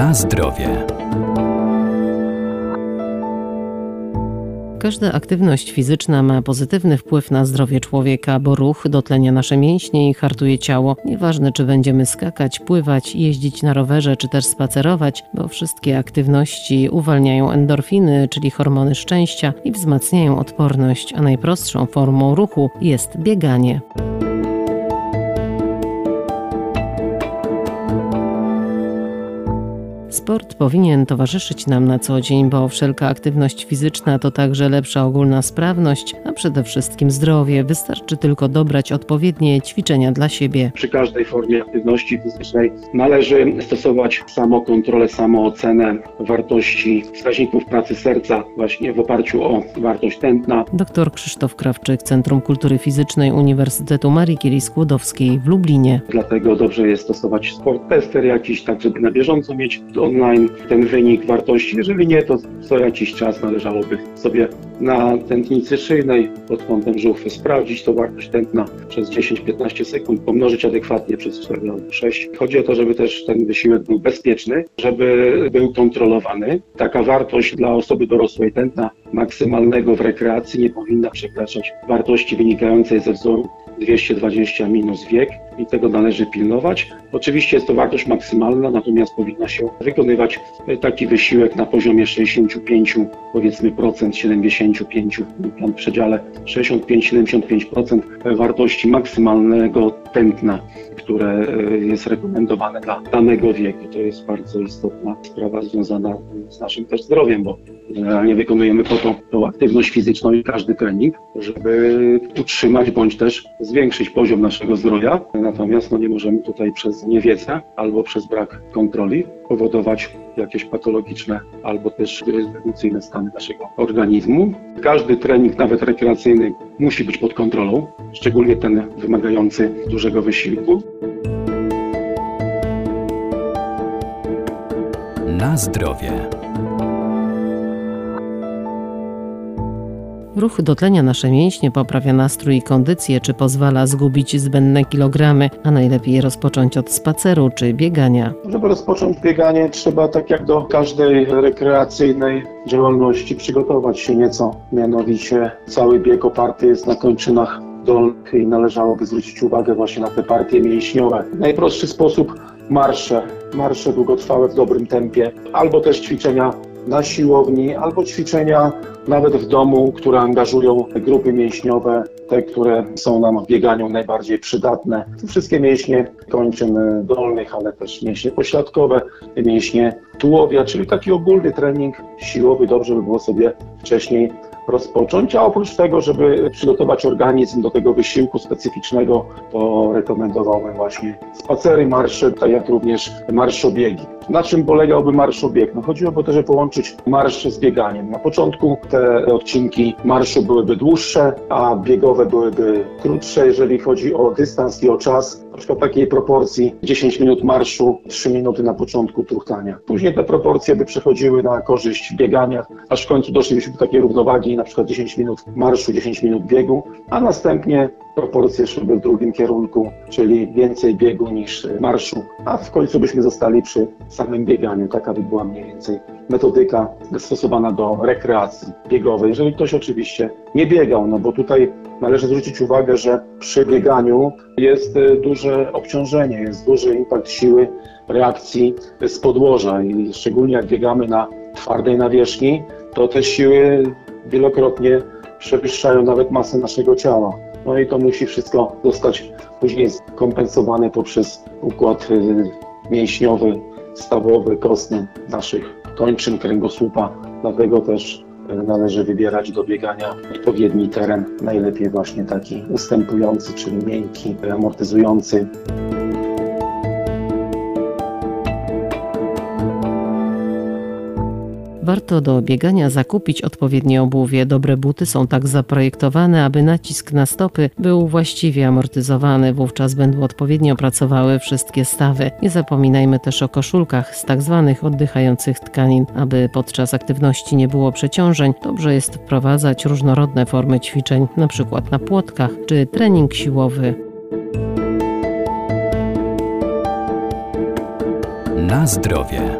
Na zdrowie. Każda aktywność fizyczna ma pozytywny wpływ na zdrowie człowieka, bo ruch dotlenia nasze mięśnie i hartuje ciało. Nieważne, czy będziemy skakać, pływać, jeździć na rowerze, czy też spacerować, bo wszystkie aktywności uwalniają endorfiny, czyli hormony szczęścia i wzmacniają odporność, a najprostszą formą ruchu jest bieganie. Sport powinien towarzyszyć nam na co dzień, bo wszelka aktywność fizyczna to także lepsza ogólna sprawność, a przede wszystkim zdrowie. Wystarczy tylko dobrać odpowiednie ćwiczenia dla siebie. Przy każdej formie aktywności fizycznej należy stosować samokontrolę, samoocenę wartości wskaźników pracy serca właśnie w oparciu o wartość tętna. Dr Krzysztof Krawczyk, Centrum Kultury Fizycznej Uniwersytetu Marii Curie Skłodowskiej w Lublinie. Dlatego dobrze jest stosować sport tester jakiś, tak żeby na bieżąco mieć online ten wynik wartości. Jeżeli nie, to co jakiś czas należałoby sobie na tętnicy szyjnej pod kątem żuchwy sprawdzić tą wartość tętna przez 10-15 sekund, pomnożyć adekwatnie przez 4 albo 6. Chodzi o to, żeby też ten wysiłek był bezpieczny, żeby był kontrolowany. Taka wartość dla osoby dorosłej tętna maksymalnego w rekreacji nie powinna przekraczać wartości wynikającej ze wzoru 220 minus wiek i tego należy pilnować. Oczywiście jest to wartość maksymalna, natomiast powinna się wykonywać taki wysiłek na poziomie 65, powiedzmy procent, 75, w przedziale 65-75% wartości maksymalnego tętna, które jest rekomendowane dla danego wieku. To jest bardzo istotna sprawa związana z naszym też zdrowiem, bo generalnie wykonujemy po to tą aktywność fizyczną i każdy trening, żeby utrzymać bądź też zwiększyć poziom naszego zdrowia. Natomiast no, nie możemy tutaj przez niewiedzę albo przez brak kontroli powodować jakieś patologiczne albo też dysfunkcyjne stany naszego organizmu. Każdy trening, nawet rekreacyjny, musi być pod kontrolą, szczególnie ten wymagający dużego wysiłku. Na zdrowie. Ruch dotlenia nasze mięśnie, poprawia nastrój i kondycję, czy pozwala zgubić zbędne kilogramy, a najlepiej rozpocząć od spaceru czy biegania. Żeby rozpocząć bieganie, trzeba tak jak do każdej rekreacyjnej działalności przygotować się nieco. Mianowicie cały bieg oparty jest na kończynach dolnych i należałoby zwrócić uwagę właśnie na te partie mięśniowe. Najprostszy sposób marsze, marsze długotrwałe w dobrym tempie, albo też ćwiczenia na siłowni, albo ćwiczenia nawet w domu, które angażują grupy mięśniowe, te, które są nam w bieganiu najbardziej przydatne. Wszystkie mięśnie kończyn dolnych, ale też mięśnie pośladkowe, mięśnie tułowia, czyli taki ogólny trening siłowy dobrze by było sobie wcześniej rozpocząć, a oprócz tego, żeby przygotować organizm do tego wysiłku specyficznego, to rekomendowałbym właśnie spacery, marsze, tak jak również marszobiegi. Na czym polegałby marszobieg? No chodziłoby o to, żeby połączyć marsz z bieganiem. Na początku te odcinki marszu byłyby dłuższe, a biegowe byłyby krótsze, jeżeli chodzi o dystans i o czas. Przykład takiej proporcji 10 minut marszu, 3 minuty na początku truchtania. Później te proporcje by przechodziły na korzyść biegania, aż w końcu doszlibyśmy do takiej równowagi, na przykład 10 minut marszu, 10 minut biegu, a następnie proporcje szłyby w drugim kierunku, czyli więcej biegu niż marszu, a w końcu byśmy zostali przy samym bieganiu. Taka by była mniej więcej metodyka stosowana do rekreacji biegowej. Jeżeli ktoś oczywiście nie biegał, no bo tutaj należy zwrócić uwagę, że przy bieganiu jest duże obciążenie, jest duży impact siły reakcji z podłoża i szczególnie jak biegamy na twardej nawierzchni, to te siły wielokrotnie przewyższają nawet masę naszego ciała. No i to musi wszystko zostać później skompensowane poprzez układ mięśniowy, stawowy, kostny naszych kończyn kręgosłupa. Dlatego też należy wybierać do biegania odpowiedni teren, najlepiej właśnie taki ustępujący, czyli miękki, amortyzujący. Warto do biegania zakupić odpowiednie obuwie. Dobre buty są tak zaprojektowane, aby nacisk na stopy był właściwie amortyzowany. Wówczas będą odpowiednio pracowały wszystkie stawy. Nie zapominajmy też o koszulkach z tak zwanych oddychających tkanin. Aby podczas aktywności nie było przeciążeń, dobrze jest wprowadzać różnorodne formy ćwiczeń, np. na płotkach czy trening siłowy. Na zdrowie.